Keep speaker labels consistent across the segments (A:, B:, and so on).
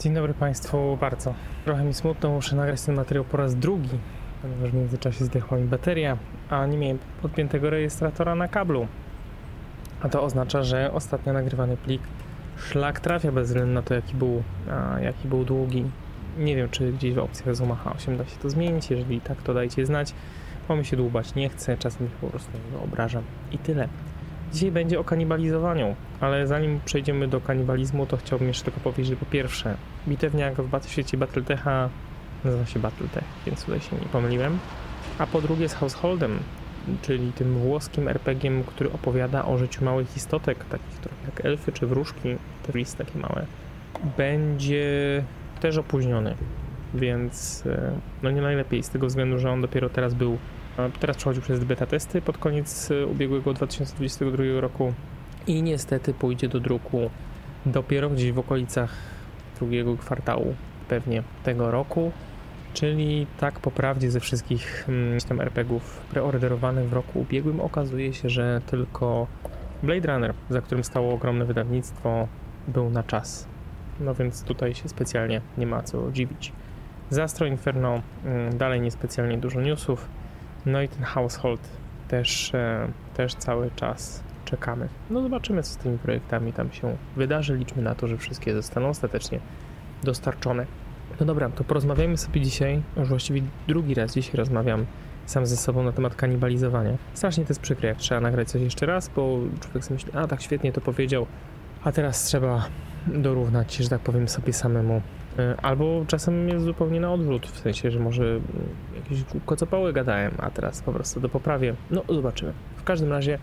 A: Dzień dobry Państwu bardzo. Trochę mi smutno, muszę nagrać ten materiał po raz drugi, ponieważ w międzyczasie zdechła mi bateria, a nie miałem podpiętego rejestratora na kablu. A to oznacza, że ostatnio nagrywany plik szlak trafia bez względu na to, jaki był, a, jaki był długi. Nie wiem, czy gdzieś w opcjach Zoom H8 da się to zmienić. Jeżeli tak, to dajcie znać, bo mi się dłubać nie chce, czasem ich po prostu nie wyobrażam. I tyle. Dzisiaj będzie o kanibalizowaniu, ale zanim przejdziemy do kanibalizmu, to chciałbym jeszcze tylko powiedzieć, że po pierwsze, bitewniak w świecie Battletecha nazywa się Battletech, więc tutaj się nie pomyliłem. A po drugie z Householdem, czyli tym włoskim RPG, który opowiada o życiu małych istotek, takich trochę jak elfy czy wróżki, to jest takie małe, będzie też opóźniony, więc e, no nie najlepiej z tego względu, że on dopiero teraz był Teraz przechodził przez beta testy pod koniec e, ubiegłego 2022 roku i niestety pójdzie do druku dopiero gdzieś w okolicach drugiego kwartału pewnie tego roku. Czyli tak po prawdzie ze wszystkich hmm, tam RPGów preorderowanych w roku ubiegłym okazuje się, że tylko Blade Runner, za którym stało ogromne wydawnictwo, był na czas. No więc tutaj się specjalnie nie ma co dziwić. Zastro Inferno hmm, dalej niespecjalnie dużo newsów. No i ten household też, e, też cały czas czekamy. No zobaczymy, co z tymi projektami tam się wydarzy. Liczmy na to, że wszystkie zostaną ostatecznie dostarczone. No dobra, to porozmawiajmy sobie dzisiaj, już właściwie drugi raz dzisiaj rozmawiam sam ze sobą na temat kanibalizowania. Strasznie to jest przykre, jak trzeba nagrać coś jeszcze raz, bo człowiek sobie myśli, a tak świetnie to powiedział, a teraz trzeba dorównać, że tak powiem, sobie samemu. E, albo czasem jest zupełnie na odwrót, w sensie, że może mm, jakieś kocopały gadałem, a teraz po prostu to poprawię. No, zobaczymy. W każdym razie,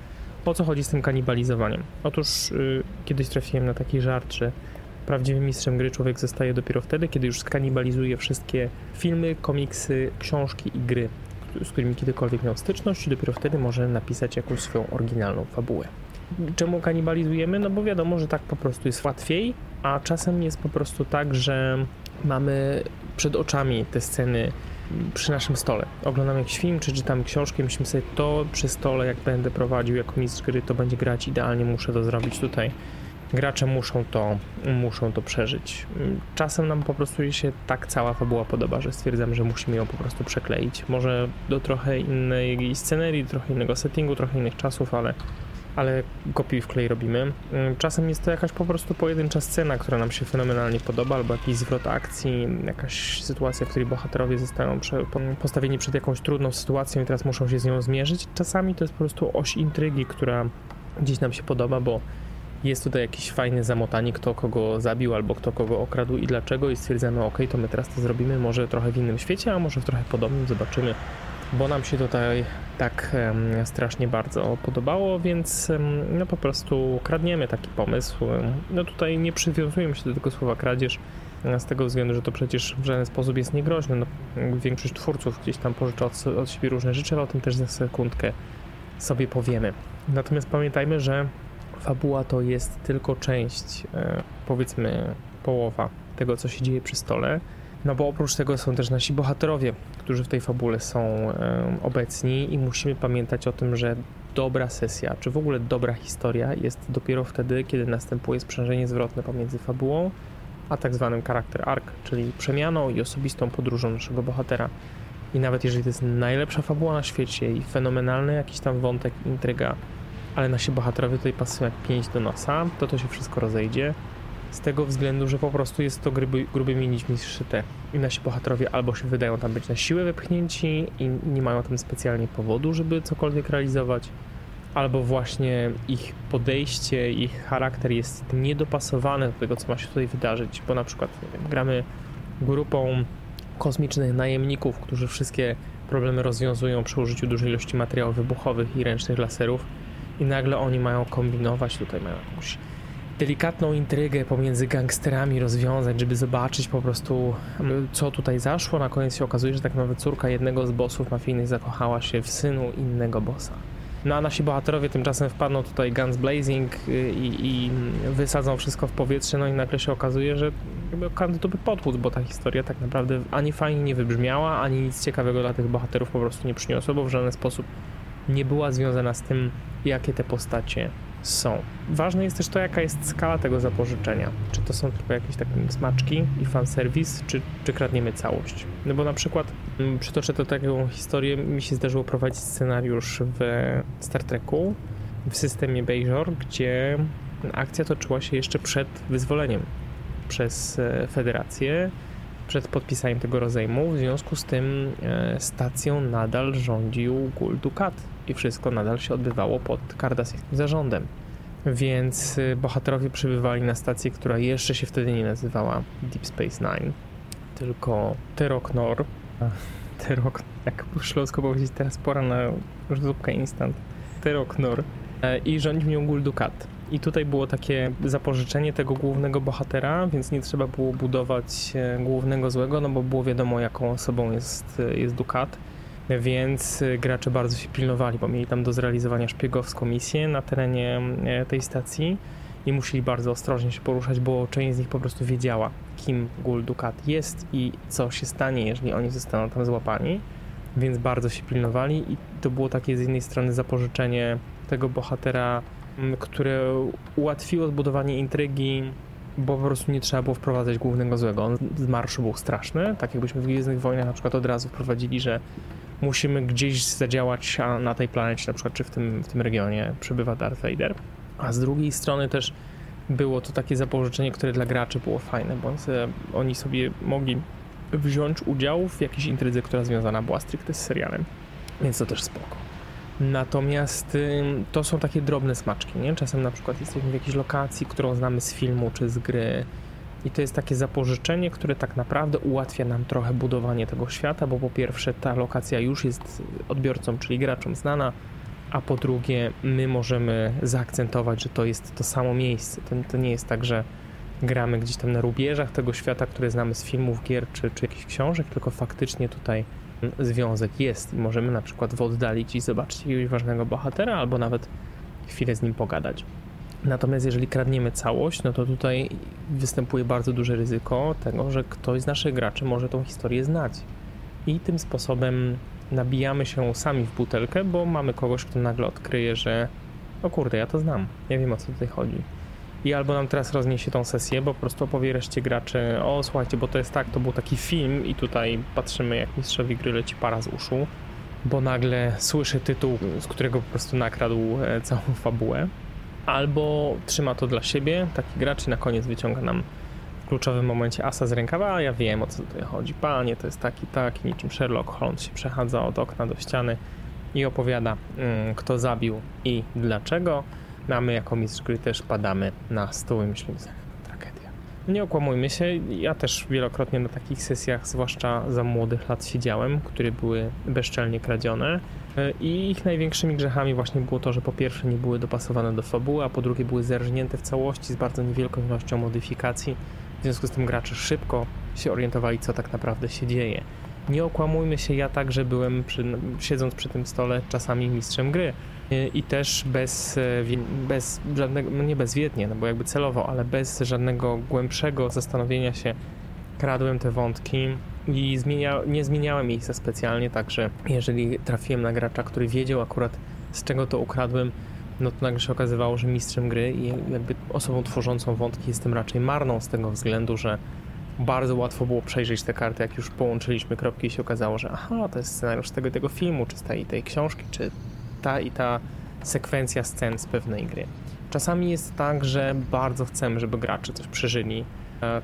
A: o co chodzi z tym kanibalizowaniem? Otóż yy, kiedyś trafiłem na taki żart, że prawdziwym mistrzem gry człowiek zostaje dopiero wtedy, kiedy już skanibalizuje wszystkie filmy, komiksy, książki i gry, z którymi kiedykolwiek miał styczność, i dopiero wtedy może napisać jakąś swoją oryginalną fabułę. Czemu kanibalizujemy? No bo wiadomo, że tak po prostu jest łatwiej, a czasem jest po prostu tak, że mamy przed oczami te sceny przy naszym stole. Oglądam jakiś film, czy czytam książkę, myślimy sobie, to przy stole, jak będę prowadził jako mistrz gry, to będzie grać idealnie, muszę to zrobić tutaj. Gracze muszą to, muszą to przeżyć. Czasem nam po prostu się tak cała fabuła podoba, że stwierdzam, że musimy ją po prostu przekleić. Może do trochę innej scenerii, trochę innego settingu, trochę innych czasów, ale ale kopiuj w klej robimy. Mm, czasem jest to jakaś po prostu pojedyncza scena, która nam się fenomenalnie podoba, albo jakiś zwrot akcji, jakaś sytuacja, w której bohaterowie zostają postawieni przed jakąś trudną sytuacją i teraz muszą się z nią zmierzyć. Czasami to jest po prostu oś intrygi, która gdzieś nam się podoba, bo jest tutaj jakiś fajny zamotanie, kto kogo zabił albo kto kogo okradł i dlaczego i stwierdzamy, ok, to my teraz to zrobimy może trochę w innym świecie, a może w trochę podobnym, zobaczymy bo nam się tutaj tak strasznie bardzo podobało, więc no po prostu kradniemy taki pomysł. No tutaj nie przywiązujemy się do tego słowa kradzież, e, z tego względu, że to przecież w żaden sposób jest niegroźne. No, większość twórców gdzieś tam pożycza od, od siebie różne rzeczy, ale o tym też za sekundkę sobie powiemy. Natomiast pamiętajmy, że fabuła to jest tylko część, e, powiedzmy połowa tego, co się dzieje przy stole. No bo oprócz tego są też nasi bohaterowie, którzy w tej fabule są obecni i musimy pamiętać o tym, że dobra sesja, czy w ogóle dobra historia jest dopiero wtedy, kiedy następuje sprzężenie zwrotne pomiędzy fabułą a tak zwanym charakter arc, czyli przemianą i osobistą podróżą naszego bohatera. I nawet jeżeli to jest najlepsza fabuła na świecie i fenomenalny jakiś tam wątek, intryga, ale nasi bohaterowie tutaj pasują jak pięć do nosa, to to się wszystko rozejdzie z tego względu, że po prostu jest to gruby, grubymi nićmi zszyte i nasi bohaterowie albo się wydają tam być na siłę wepchnięci i nie mają tam specjalnie powodu, żeby cokolwiek realizować, albo właśnie ich podejście, ich charakter jest niedopasowany do tego, co ma się tutaj wydarzyć, bo na przykład wiem, gramy grupą kosmicznych najemników, którzy wszystkie problemy rozwiązują przy użyciu dużej ilości materiałów wybuchowych i ręcznych laserów i nagle oni mają kombinować, tutaj mają jakąś delikatną intrygę pomiędzy gangsterami rozwiązać, żeby zobaczyć po prostu co tutaj zaszło. Na koniec się okazuje, że tak naprawdę córka jednego z bossów mafijnych zakochała się w synu innego bossa. No a nasi bohaterowie tymczasem wpadną tutaj guns blazing y, i, i wysadzą wszystko w powietrze, no i nagle się okazuje, że kandydowy podchód, bo ta historia tak naprawdę ani fajnie nie wybrzmiała, ani nic ciekawego dla tych bohaterów po prostu nie przyniosła, bo w żaden sposób nie była związana z tym, jakie te postacie są. Ważne jest też to, jaka jest skala tego zapożyczenia. Czy to są tylko jakieś takie smaczki i fanserwis, czy, czy kradniemy całość. No bo na przykład mm, przytoczę to taką historię, mi się zdarzyło prowadzić scenariusz w Star Treku w systemie Bejor, gdzie akcja toczyła się jeszcze przed wyzwoleniem przez e, Federację, przed podpisaniem tego rozejmu. W związku z tym e, stacją nadal rządził Gul Dukat i wszystko nadal się odbywało pod kardasjańskim zarządem. Więc e, bohaterowie przybywali na stację, która jeszcze się wtedy nie nazywała Deep Space Nine, tylko Teroknor. Terok, jak po śląsku powiedzieć, teraz pora na zupkę instant. Teroknor. I rządził nią Gul Dukat. I tutaj było takie zapożyczenie tego głównego bohatera, więc nie trzeba było budować e, głównego złego, no bo było wiadomo, jaką osobą jest, e, jest Dukat. Więc e, gracze bardzo się pilnowali, bo mieli tam do zrealizowania szpiegowską misję na terenie tej stacji i musieli bardzo ostrożnie się poruszać, bo część z nich po prostu wiedziała, kim Gul Dukat jest i co się stanie, jeżeli oni zostaną tam złapani. Więc bardzo się pilnowali i to było takie z jednej strony zapożyczenie tego bohatera które ułatwiło zbudowanie intrygi, bo po prostu nie trzeba było wprowadzać głównego złego. On z marszu był straszny, tak jakbyśmy w Gwiezdnych Wojnach na przykład od razu wprowadzili, że musimy gdzieś zadziałać, a na tej planecie na przykład, czy w tym, w tym regionie przebywa Darth Vader. A z drugiej strony też było to takie zapożyczenie, które dla graczy było fajne, bo oni sobie mogli wziąć udział w jakiejś intrydze, która związana była stricte z serialem. Więc to też spoko. Natomiast to są takie drobne smaczki, nie? Czasem na przykład jesteśmy w jakiejś lokacji, którą znamy z filmu czy z gry i to jest takie zapożyczenie, które tak naprawdę ułatwia nam trochę budowanie tego świata, bo po pierwsze ta lokacja już jest odbiorcom, czyli graczom znana, a po drugie my możemy zaakcentować, że to jest to samo miejsce. To, to nie jest tak, że gramy gdzieś tam na rubieżach tego świata, które znamy z filmów, gier czy, czy jakichś książek, tylko faktycznie tutaj związek jest i możemy na przykład w oddali gdzieś zobaczyć jakiegoś ważnego bohatera albo nawet chwilę z nim pogadać. Natomiast jeżeli kradniemy całość, no to tutaj występuje bardzo duże ryzyko tego, że ktoś z naszych graczy może tą historię znać. I tym sposobem nabijamy się sami w butelkę, bo mamy kogoś, kto nagle odkryje, że o kurde, ja to znam, ja wiem o co tutaj chodzi. I albo nam teraz rozniesie tą sesję, bo po prostu opowie reszcie graczy, o słuchajcie, bo to jest tak, to był taki film i tutaj patrzymy jak mistrzowi gry leci para z uszu, bo nagle słyszy tytuł, z którego po prostu nakradł e, całą fabułę, albo trzyma to dla siebie, taki gracz i na koniec wyciąga nam w kluczowym momencie asa z rękawa, a ja wiem o co tutaj chodzi, panie, to jest taki, taki, niczym Sherlock Holmes się przechadza od okna do ściany i opowiada, mm, kto zabił i dlaczego. A my jako mistrz gry też padamy na stół i myślimy sobie, tragedia. Nie okłamujmy się, ja też wielokrotnie na takich sesjach, zwłaszcza za młodych lat siedziałem, które były bezczelnie kradzione i ich największymi grzechami właśnie było to, że po pierwsze nie były dopasowane do fabuły, a po drugie były zerżnięte w całości z bardzo niewielką ilością modyfikacji. W związku z tym gracze szybko się orientowali, co tak naprawdę się dzieje. Nie okłamujmy się, ja także byłem, przy, siedząc przy tym stole, czasami mistrzem gry i też bez, e, bez żadnego, no nie bezwiednie, no bo jakby celowo, ale bez żadnego głębszego zastanowienia się kradłem te wątki i zmienia, nie zmieniałem miejsca specjalnie, także jeżeli trafiłem na gracza, który wiedział akurat z czego to ukradłem, no to nagle się okazywało, że mistrzem gry i jakby osobą tworzącą wątki jestem raczej marną z tego względu, że bardzo łatwo było przejrzeć te karty, jak już połączyliśmy kropki i się okazało, że aha, to jest scenariusz tego tego filmu, czy z tej, tej książki, czy ta i ta sekwencja scen z pewnej gry. Czasami jest tak, że bardzo chcemy, żeby gracze coś przeżyli,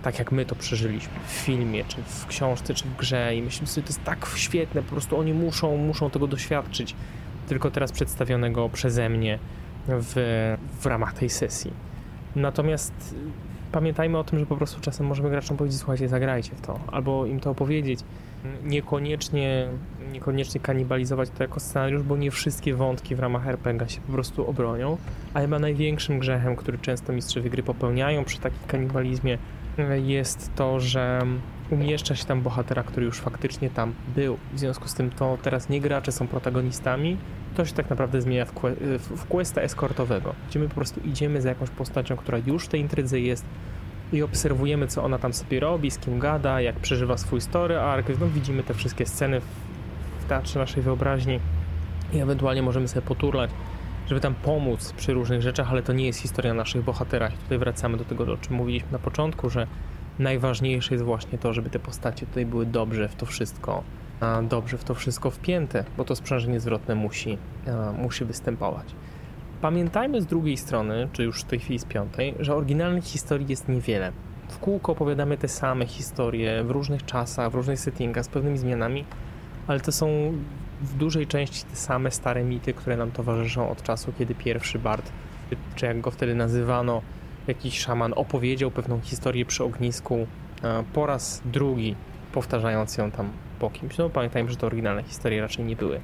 A: tak jak my to przeżyliśmy w filmie, czy w książce, czy w grze i myślimy sobie, to jest tak świetne, po prostu oni muszą, muszą tego doświadczyć, tylko teraz przedstawionego przeze mnie w, w ramach tej sesji. Natomiast pamiętajmy o tym, że po prostu czasem możemy graczom powiedzieć, słuchajcie, zagrajcie w to, albo im to opowiedzieć, niekoniecznie, niekoniecznie kanibalizować to jako scenariusz, bo nie wszystkie wątki w ramach RPG się po prostu obronią, a chyba największym grzechem, który często mistrzowie gry popełniają przy takim kanibalizmie jest to, że umieszcza się tam bohatera, który już faktycznie tam był. W związku z tym to teraz nie gracze są protagonistami, to się tak naprawdę zmienia w, w questa eskortowego, gdzie my po prostu idziemy za jakąś postacią, która już w tej intrydze jest, i obserwujemy, co ona tam sobie robi, z kim gada, jak przeżywa swój story arc. No, widzimy te wszystkie sceny w, w teatrze naszej wyobraźni i ewentualnie możemy sobie poturlać, żeby tam pomóc przy różnych rzeczach, ale to nie jest historia naszych bohaterach. I tutaj wracamy do tego, o czym mówiliśmy na początku, że najważniejsze jest właśnie to, żeby te postacie tutaj były dobrze w to wszystko, dobrze w to wszystko wpięte, bo to sprzężenie zwrotne musi, musi występować. Pamiętajmy z drugiej strony, czy już w tej chwili z piątej, że oryginalnych historii jest niewiele. W kółko opowiadamy te same historie w różnych czasach, w różnych settingach, z pewnymi zmianami, ale to są w dużej części te same stare mity, które nam towarzyszą od czasu, kiedy pierwszy Bart, czy jak go wtedy nazywano, jakiś szaman opowiedział pewną historię przy ognisku po raz drugi, powtarzając ją tam po kimś. No pamiętajmy, że te oryginalne historie raczej nie były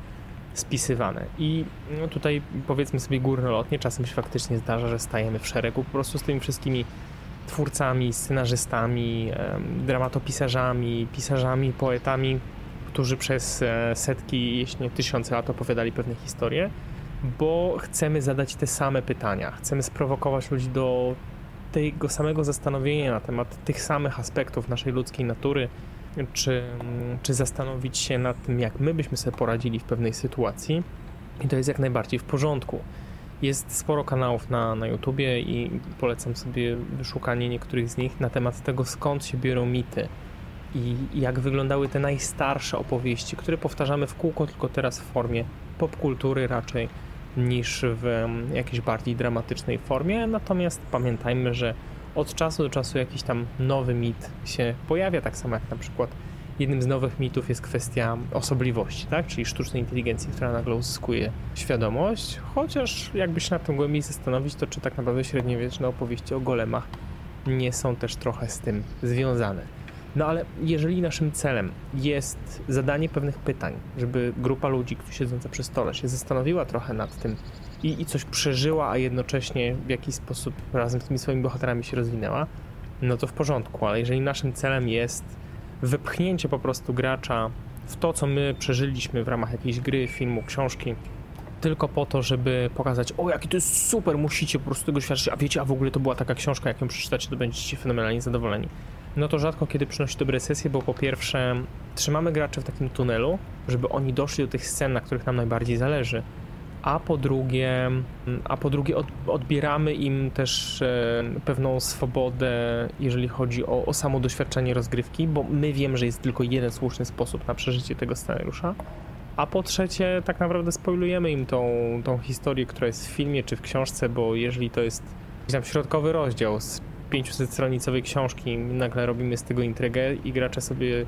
A: spisywane. I no, tutaj powiedzmy sobie górnolotnie, czasem się faktycznie zdarza, że stajemy w szeregu po prostu z tymi wszystkimi twórcami, scenarzystami, dramatopisarzami, pisarzami, poetami, którzy przez e, setki, jeśli nie tysiące lat opowiadali pewne historie, bo chcemy zadać te same pytania, chcemy sprowokować ludzi do tego samego zastanowienia na temat tych samych aspektów naszej ludzkiej natury, czy, czy zastanowić się nad tym, jak my byśmy sobie poradzili w pewnej sytuacji. I to jest jak najbardziej w porządku. Jest sporo kanałów na, na YouTubie i polecam sobie wyszukanie niektórych z nich na temat tego, skąd się biorą mity i jak wyglądały te najstarsze opowieści, które powtarzamy w kółko, tylko teraz w formie popkultury raczej niż w jakiejś bardziej dramatycznej formie. Natomiast pamiętajmy, że od czasu do czasu jakiś tam nowy mit się pojawia, tak samo jak na przykład jednym z nowych mitów jest kwestia osobliwości, tak? czyli sztucznej inteligencji, która nagle uzyskuje świadomość, chociaż jakby się nad tym głębiej zastanowić, to czy tak naprawdę średniowieczne opowieści o golemach nie są też trochę z tym związane. No ale jeżeli naszym celem jest zadanie pewnych pytań, żeby grupa ludzi, siedząca przy stole, się zastanowiła trochę nad tym i, i coś przeżyła, a jednocześnie w jakiś sposób razem z tymi swoimi bohaterami się rozwinęła, no to w porządku, ale jeżeli naszym celem jest wypchnięcie po prostu gracza w to, co my przeżyliśmy w ramach jakiejś gry, filmu, książki, tylko po to, żeby pokazać, o jaki to jest super, musicie po prostu tego świadczyć, a wiecie, a w ogóle to była taka książka, jak ją przeczytacie, to będziecie fenomenalnie zadowoleni. No to rzadko kiedy przynosi dobre sesje, bo po pierwsze trzymamy graczy w takim tunelu, żeby oni doszli do tych scen, na których nam najbardziej zależy, a po drugie, a po drugie od, odbieramy im też e, pewną swobodę, jeżeli chodzi o, o samo doświadczenie rozgrywki, bo my wiemy, że jest tylko jeden słuszny sposób na przeżycie tego scenariusza. A po trzecie, tak naprawdę spoilujemy im tą, tą historię, która jest w filmie czy w książce, bo jeżeli to jest tam środkowy rozdział z 500-stronicowej książki, nagle robimy z tego intrygę i gracze sobie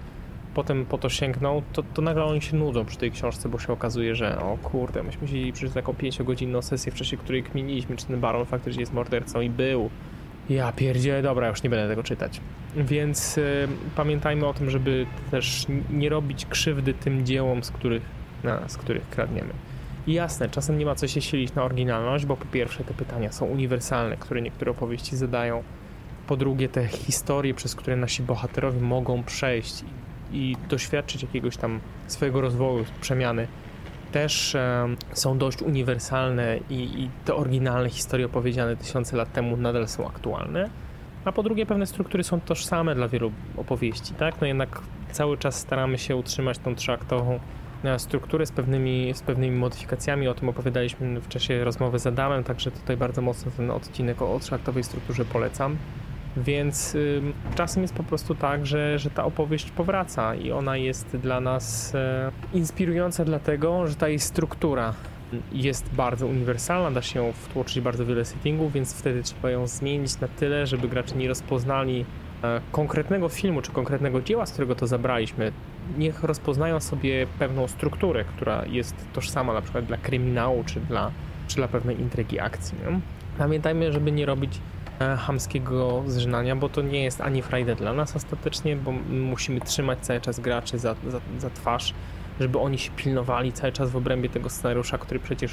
A: potem po to sięgną, to, to nagle oni się nudzą przy tej książce, bo się okazuje, że o kurde, myśmy siedzieli przez taką 5-godzinną sesję, w czasie której kminiliśmy, czy ten baron faktycznie jest mordercą i był. Ja pierdzie, dobra, już nie będę tego czytać. Więc y, pamiętajmy o tym, żeby też nie robić krzywdy tym dziełom, z których, na, z których kradniemy. I jasne, czasem nie ma co się silić na oryginalność, bo po pierwsze te pytania są uniwersalne, które niektóre opowieści zadają. Po drugie te historie, przez które nasi bohaterowie mogą przejść i doświadczyć jakiegoś tam swojego rozwoju, przemiany, też są dość uniwersalne i, i, te oryginalne historie opowiedziane tysiące lat temu nadal są aktualne. A po drugie, pewne struktury są tożsame dla wielu opowieści, tak? No jednak cały czas staramy się utrzymać tą trzyaktową e, strukturę z pewnymi, z pewnymi modyfikacjami. O tym opowiadaliśmy w czasie rozmowy z Adamem, także tutaj bardzo mocno ten odcinek o trzyaktowej strukturze polecam. Więc czasem jest po prostu tak, że, że ta opowieść powraca i ona jest dla nas e, inspirująca, dlatego że ta jej struktura jest bardzo uniwersalna, da się wtłoczyć bardzo wiele settingów, więc wtedy trzeba ją zmienić na tyle, żeby gracze nie rozpoznali e, konkretnego filmu czy konkretnego dzieła, z którego to zabraliśmy. Niech rozpoznają sobie pewną strukturę, która jest tożsama na przykład dla kryminału czy dla, czy dla pewnej intrygi akcji. Nie? Pamiętajmy, żeby nie robić hamskiego zżynania, bo to nie jest ani frajda dla nas ostatecznie, bo musimy trzymać cały czas graczy za, za, za twarz, żeby oni się pilnowali cały czas w obrębie tego scenariusza, który przecież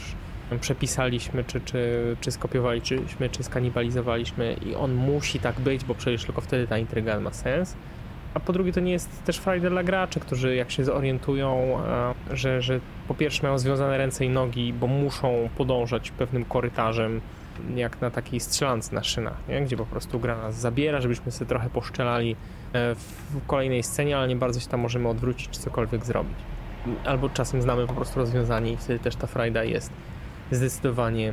A: przepisaliśmy, czy, czy, czy skopiowaliśmy, czy skanibalizowaliśmy i on musi tak być, bo przecież tylko wtedy ta intryga ma sens. A po drugie to nie jest też frajda dla graczy, którzy jak się zorientują, e, że, że po pierwsze mają związane ręce i nogi, bo muszą podążać pewnym korytarzem, jak na takiej strzelance na szynach, nie? gdzie po prostu gra nas zabiera, żebyśmy sobie trochę poszczelali e, w kolejnej scenie, ale nie bardzo się tam możemy odwrócić czy cokolwiek zrobić. Albo czasem znamy po prostu rozwiązanie i wtedy też ta frajda jest. zdecydowanie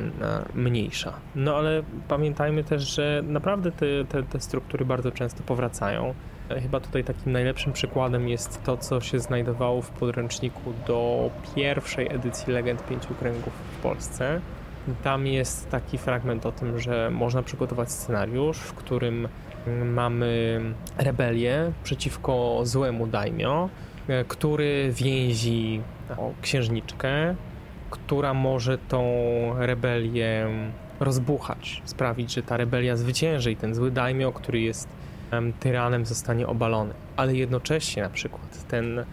A: mniejsza. No ale pamiętajmy też, że naprawdę te, te, te struktury bardzo często powracają. Chyba tutaj takim najlepszym przykładem jest to, co się znajdowało w podręczniku do pierwszej edycji Legend Pięciu Kręgów w Polsce. Tam jest taki fragment o tym, że można przygotować scenariusz, w którym mamy rebelię przeciwko złemu daimio, który więzi księżniczkę, która może tą rebelię rozbuchać, sprawić, że ta rebelia zwycięży i ten zły daimio, który jest tyranem zostanie obalony. Ale jednocześnie na przykład ten, mm,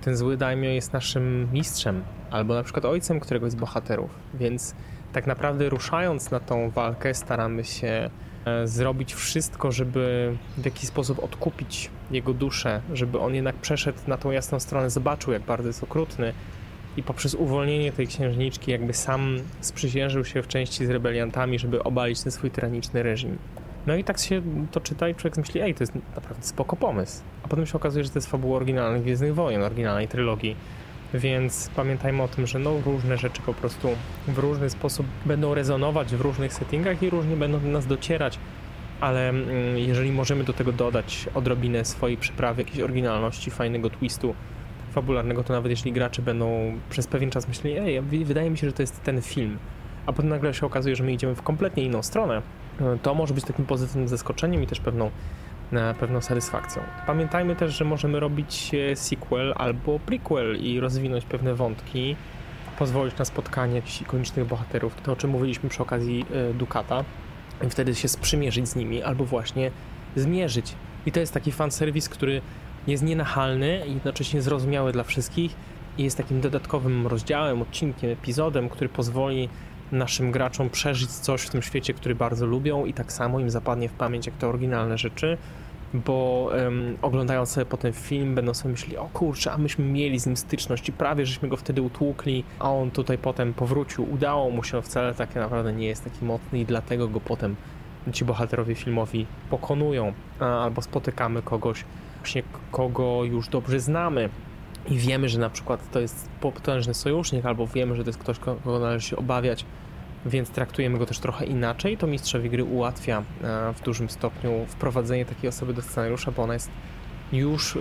A: ten zły daimio jest naszym mistrzem, albo na przykład ojcem któregoś z bohaterów, więc tak naprawdę ruszając na tą walkę staramy się e, zrobić wszystko, żeby w jakiś sposób odkupić jego duszę, żeby on jednak przeszedł na tą jasną stronę, zobaczył jak bardzo jest okrutny i poprzez uwolnienie tej księżniczki jakby sam sprzysiężył się w części z rebeliantami, żeby obalić ten swój tyraniczny reżim. No i tak się to czyta i człowiek myśli, ej, to jest naprawdę spoko pomysł. A potem się okazuje, że to jest fabuła oryginalnych Gwiezdnych Wojen, oryginalnej trylogii. Więc pamiętajmy o tym, że no, różne rzeczy po prostu w różny sposób będą rezonować w różnych settingach i różnie będą do nas docierać, ale mm, jeżeli możemy do tego dodać odrobinę swojej przyprawy, jakiejś oryginalności, fajnego twistu fabularnego, to nawet jeśli gracze będą przez pewien czas myśleli, ej, wydaje mi się, że to jest ten film, a potem nagle się okazuje, że my idziemy w kompletnie inną stronę, to może być takim pozytywnym zaskoczeniem i też pewną, pewną satysfakcją. Pamiętajmy też, że możemy robić e, sequel albo prequel i rozwinąć pewne wątki, pozwolić na spotkanie jakichś ikonicznych bohaterów, to o czym mówiliśmy przy okazji e, Dukata, i wtedy się sprzymierzyć z nimi albo właśnie zmierzyć. I to jest taki fanserwis, który jest nienachalny i jednocześnie zrozumiały dla wszystkich i jest takim dodatkowym rozdziałem, odcinkiem, epizodem, który pozwoli naszym graczom przeżyć coś w tym świecie, który bardzo lubią i tak samo im zapadnie w pamięć jak te oryginalne rzeczy, bo um, oglądając sobie potem film będą sobie myśleli, o kurczę, a myśmy mieli z nim styczność i prawie żeśmy go wtedy utłukli, a on tutaj potem powrócił, udało mu się, wcale tak naprawdę nie jest taki mocny i dlatego go potem ci bohaterowie filmowi pokonują, albo spotykamy kogoś, właśnie kogo już dobrze znamy, i wiemy, że na przykład to jest potężny sojusznik, albo wiemy, że to jest ktoś, kogo należy się obawiać, więc traktujemy go też trochę inaczej, to mistrzowi gry ułatwia e, w dużym stopniu wprowadzenie takiej osoby do scenariusza, bo ona jest już,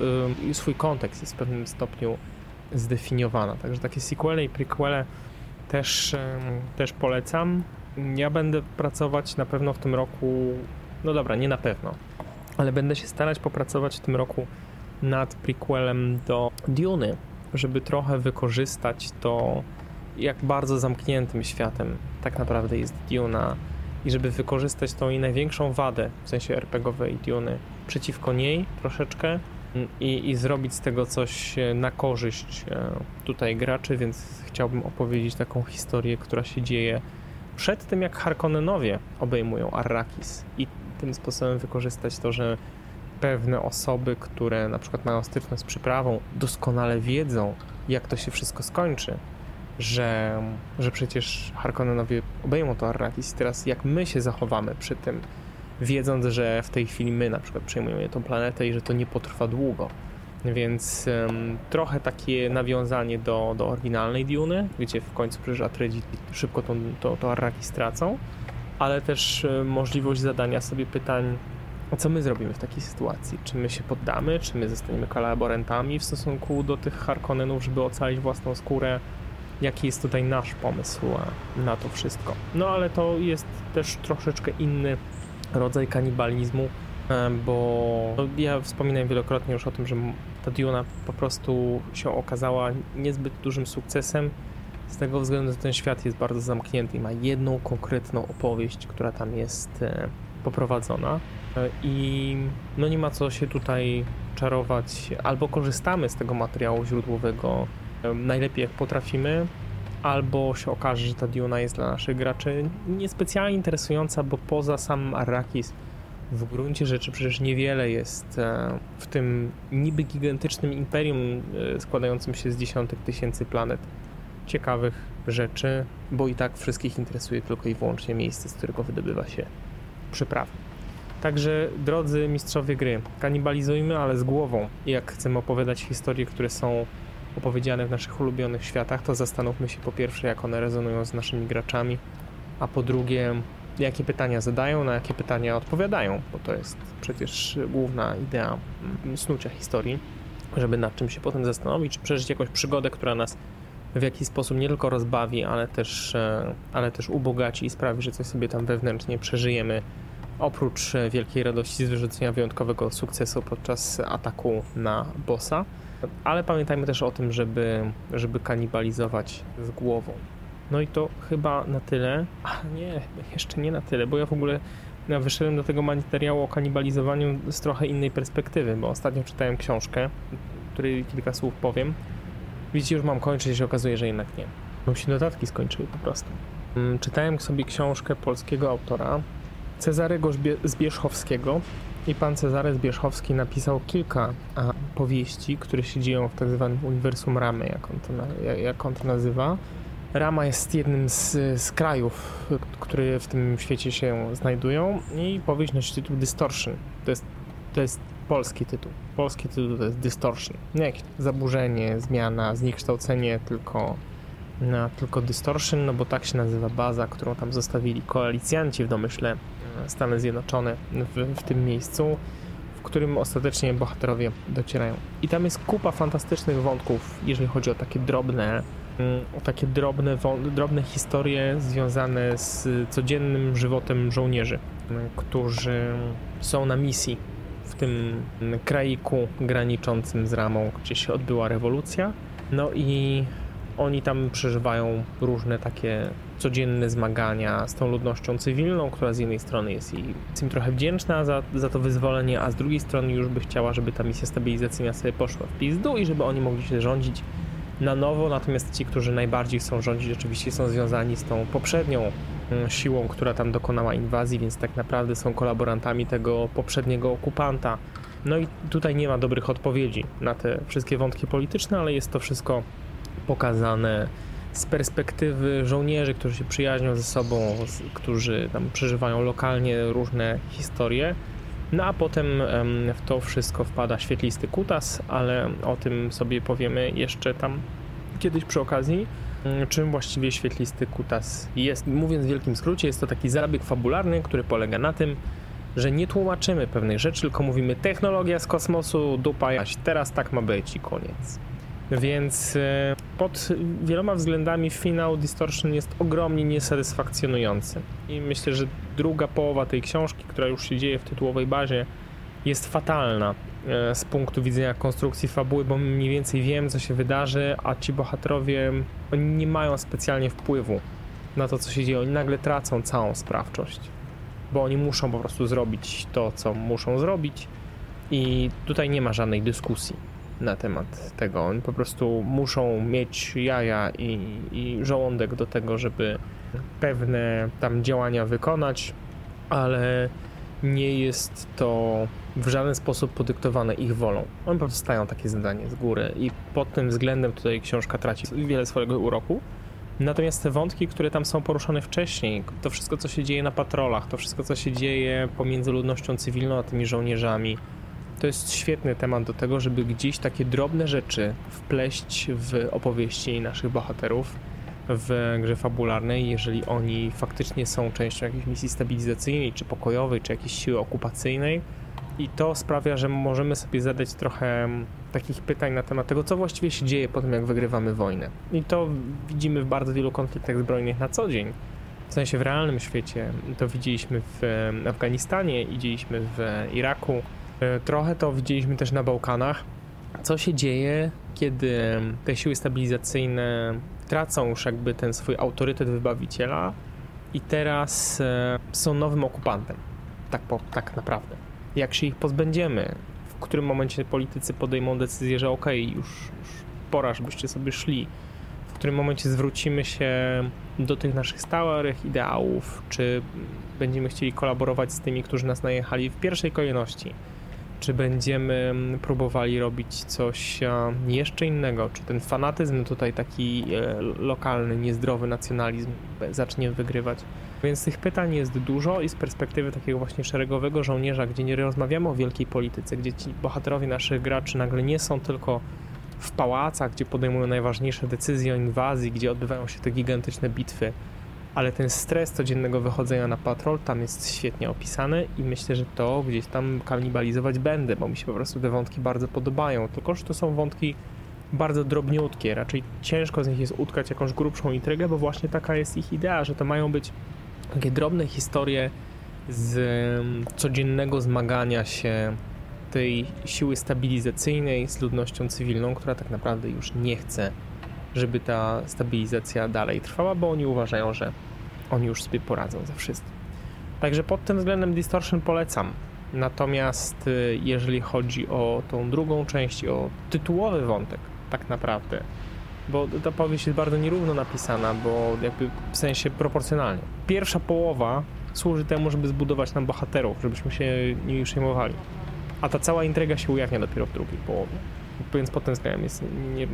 A: e, swój kontekst jest w pewnym stopniu zdefiniowana. Także takie sequele i prequele też, e, też polecam. Ja będę pracować na pewno w tym roku, no dobra, nie na pewno, ale będę się starać popracować w tym roku nad prequelem do Duny, żeby trochę wykorzystać to, jak bardzo zamkniętym światem tak naprawdę jest Duna i żeby wykorzystać tą jej największą wadę, w sensie RPGowej Duny, przeciwko niej troszeczkę i, i zrobić z tego coś e, na korzyść e, tutaj graczy, więc chciałbym opowiedzieć taką historię, która się dzieje przed tym, jak Harkonnenowie obejmują Arrakis i tym sposobem wykorzystać to, że pewne osoby, które na przykład mają styczność z przyprawą, doskonale wiedzą, jak to się wszystko skończy, że, że przecież Harkonnenowie obejmą to Arrakis. Teraz jak my się zachowamy przy tym, wiedząc, że w tej chwili my na przykład przejmujemy tą planetę i że to nie potrwa długo. Więc um, trochę takie nawiązanie do, do oryginalnej Duny, gdzie w końcu przecież Atreides szybko to, to, Arrakis tracą, ale też możliwość zadania sobie pytań a co my zrobimy w takiej sytuacji? Czy my się poddamy? Czy my zostaniemy kolaborantami w stosunku do tych Harkonnenów, żeby ocalić własną skórę? Jaki jest tutaj nasz pomysł na to wszystko? No ale to jest też troszeczkę inny rodzaj kanibalizmu, bo ja wspominałem wielokrotnie już o tym, że ta Duna po prostu się okazała niezbyt dużym sukcesem z tego względu, że ten świat jest bardzo zamknięty i ma jedną konkretną opowieść, która tam jest e, poprowadzona. I no nie ma co się tutaj czarować. Albo korzystamy z tego materiału źródłowego najlepiej jak potrafimy, albo się okaże, że ta Diona jest dla naszych graczy niespecjalnie interesująca, bo poza samym Arrakis w gruncie rzeczy przecież niewiele jest e, w tym niby gigantycznym imperium e, składającym się z dziesiątek tysięcy planet ciekawych rzeczy, bo i tak wszystkich interesuje tylko i wyłącznie miejsce, z którego wydobywa się przyprawy. Także drodzy mistrzowie gry, kanibalizujmy, ale z głową. Jak chcemy opowiadać historie, które są opowiedziane w naszych ulubionych światach, to zastanówmy się po pierwsze, jak one rezonują z naszymi graczami, a po drugie, jakie pytania zadają, na jakie pytania odpowiadają, bo to jest przecież główna idea mm, snucia historii, żeby nad czym się potem zastanowić, czy przeżyć jakąś przygodę, która nas w jakiś sposób nie tylko rozbawi, ale też, e, ale też ubogaci i sprawi, że coś sobie tam wewnętrznie przeżyjemy. Oprócz e, wielkiej radości z wyrzucenia wyjątkowego sukcesu podczas ataku na bossa, ale pamiętajmy też o tym, żeby, żeby kanibalizować z głową. No i to chyba na tyle. A nie, jeszcze nie na tyle, bo ja w ogóle ja wyszedłem do tego materiału o kanibalizowaniu z trochę innej perspektywy, bo ostatnio czytałem książkę, której kilka słów powiem. Widzicie, już mam kończyć się okazuje, że jednak nie. Bo się dodatki skończyły po prostu. Mm, czytałem sobie książkę polskiego autora, Cezarego Zbierzchowskiego i pan Cezary Zbierzchowski napisał kilka powieści, które się dzieją w tak zwanym uniwersum Ramy, jak on to, jak on to nazywa. Rama jest jednym z, z krajów, które w tym świecie się znajdują i powieść nosi tytuł Distortion. To jest, to jest polski tytuł. Polski tytuł to jest Distortion. Nie jakieś zaburzenie, zmiana, zniekształcenie, tylko, no, tylko Distortion, no bo tak się nazywa baza, którą tam zostawili koalicjanci w domyśle Stany Zjednoczone w, w tym miejscu, w którym ostatecznie bohaterowie docierają. I tam jest kupa fantastycznych wątków, jeżeli chodzi o takie drobne o takie drobne, drobne historie związane z codziennym żywotem żołnierzy, którzy są na misji w tym kraiku graniczącym z Ramą, gdzie się odbyła rewolucja. No i oni tam przeżywają różne takie codzienne zmagania z tą ludnością cywilną, która z jednej strony jest, jest im trochę wdzięczna za, za to wyzwolenie, a z drugiej strony już by chciała, żeby ta misja stabilizacyjna sobie poszła w pizdu i żeby oni mogli się rządzić na nowo, natomiast ci, którzy najbardziej chcą rządzić, oczywiście są związani z tą poprzednią mm, siłą, która tam dokonała inwazji, więc tak naprawdę są kolaborantami tego poprzedniego okupanta. No i tutaj nie ma dobrych odpowiedzi na te wszystkie wątki polityczne, ale jest to wszystko pokazane z perspektywy żołnierzy, którzy się przyjaźnią ze sobą, którzy tam przeżywają lokalnie różne historie. No a potem w to wszystko wpada świetlisty kutas, ale o tym sobie powiemy jeszcze tam kiedyś przy okazji. Mm, czym właściwie świetlisty kutas jest? Mówiąc w wielkim skrócie, jest to taki zabieg fabularny, który polega na tym, że nie tłumaczymy pewnych rzeczy, tylko mówimy technologia z kosmosu, dupa, jaś teraz tak ma być i koniec. Więc e, pod wieloma względami finał Distortion jest ogromnie niesatysfakcjonujący. I myślę, że druga połowa tej książki, która już się dzieje w tytułowej bazie, jest fatalna e, z punktu widzenia konstrukcji fabuły, bo mniej więcej wiem, co się wydarzy, a ci bohaterowie oni nie mają specjalnie wpływu na to, co się dzieje. Oni nagle tracą całą sprawczość, bo oni muszą po prostu zrobić to, co muszą zrobić, i tutaj nie ma żadnej dyskusji na temat tego. Oni po prostu muszą mieć jaja i, i żołądek do tego, żeby pewne tam działania wykonać, ale nie jest to w żaden sposób podyktowane ich wolą. Oni po prostu stają takie zadanie z góry i pod tym względem tutaj książka traci wiele swojego uroku. Natomiast te wątki, które tam są poruszone wcześniej, to wszystko, co się dzieje na patrolach, to wszystko, co się dzieje pomiędzy ludnością cywilną a tymi żołnierzami, to jest świetny temat do tego, żeby gdzieś takie drobne rzeczy wpleść w opowieści naszych bohaterów w grze fabularnej, jeżeli oni faktycznie są częścią jakiejś misji stabilizacyjnej, czy pokojowej, czy jakiejś siły okupacyjnej. I to sprawia, że możemy sobie zadać trochę takich pytań na temat tego, co właściwie się dzieje po tym, jak wygrywamy wojnę. I to widzimy w bardzo wielu konfliktach zbrojnych na co dzień. W sensie w realnym świecie. To widzieliśmy w Afganistanie, widzieliśmy w Iraku, trochę to widzieliśmy też na Bałkanach. Co się dzieje, kiedy te siły stabilizacyjne tracą już jakby ten swój autorytet wybawiciela i teraz e, są nowym okupantem. Tak, po, tak naprawdę. Jak się ich pozbędziemy? W którym momencie politycy podejmą decyzję, że okej, okay, już, już pora, żebyście sobie szli. W którym momencie zwrócimy się do tych naszych stałych ideałów, czy będziemy chcieli kolaborować z tymi, którzy nas najechali w pierwszej kolejności czy będziemy mm, próbowali robić coś jeszcze innego? Czy ten fanatyzm tutaj taki e, lokalny, niezdrowy nacjonalizm zacznie wygrywać? Więc tych pytań jest dużo i z perspektywy takiego właśnie szeregowego żołnierza, gdzie nie rozmawiamy o wielkiej polityce, gdzie ci bohaterowie naszych graczy nagle nie są tylko w pałacach, gdzie podejmują najważniejsze decyzje o inwazji, gdzie odbywają się te gigantyczne bitwy. Ale ten stres codziennego wychodzenia na patrol tam jest świetnie opisany i myślę, że to gdzieś tam kanibalizować będę, bo mi się po prostu te wątki bardzo podobają. Tylko, że to są wątki bardzo drobniutkie, raczej ciężko z nich jest utkać jakąś grubszą intrygę, bo właśnie taka jest ich idea, że to mają być takie drobne historie z mm, codziennego zmagania się tej siły stabilizacyjnej z ludnością cywilną, która tak naprawdę już nie chce, żeby ta stabilizacja dalej trwała, bo oni uważają, że oni już sobie poradzą ze wszystkim. Także pod tym względem Distortion polecam. Natomiast y, jeżeli chodzi o tą drugą część, o tytułowy wątek, tak naprawdę, bo ta powieść jest bardzo nierówno napisana, bo jakby w sensie proporcjonalnie. Pierwsza połowa służy temu, żeby zbudować nam bohaterów, żebyśmy się nimi przejmowali. A ta cała intryga się ujawnia dopiero w drugiej połowie. Więc względem jest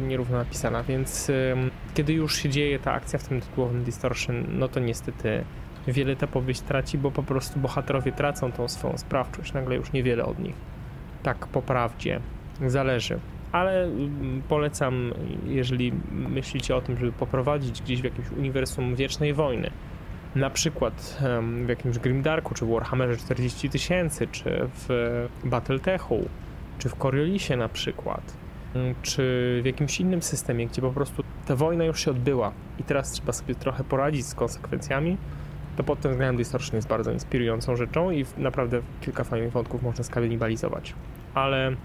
A: nierówno napisana, więc kiedy już się dzieje ta akcja w tym tytułowym Distortion, no to niestety wiele ta powieść traci, bo po prostu bohaterowie tracą tą swoją sprawczość, nagle już niewiele od nich. Tak po prawdzie. Zależy. Ale polecam, jeżeli myślicie o tym, żeby poprowadzić gdzieś w jakimś uniwersum wiecznej wojny, na przykład w jakimś Grimdarku, czy w Warhammerze 40 tysięcy, czy w Battletechu, czy w Coriolisie na przykład, czy w jakimś innym systemie, gdzie po prostu ta wojna już się odbyła i teraz trzeba sobie trochę poradzić z konsekwencjami, to pod tym względem Distortion jest bardzo inspirującą rzeczą i naprawdę kilka fajnych wątków można skanibalizować. Ale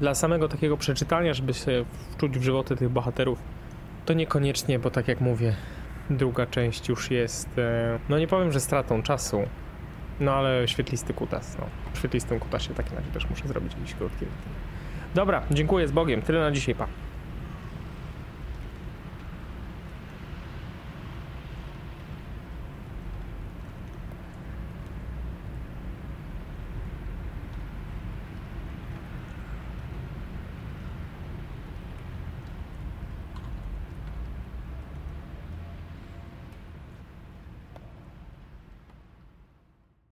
A: dla samego takiego przeczytania, żeby się wczuć w żywoty tych bohaterów, to niekoniecznie, bo tak jak mówię, druga część już jest, e, no nie powiem, że stratą czasu, no ale świetlisty kutas, no. W świetlistym kutasie takim razie też muszę zrobić jakiś krótki. Dobra, dziękuję z Bogiem. Tyle na dzisiaj, pa.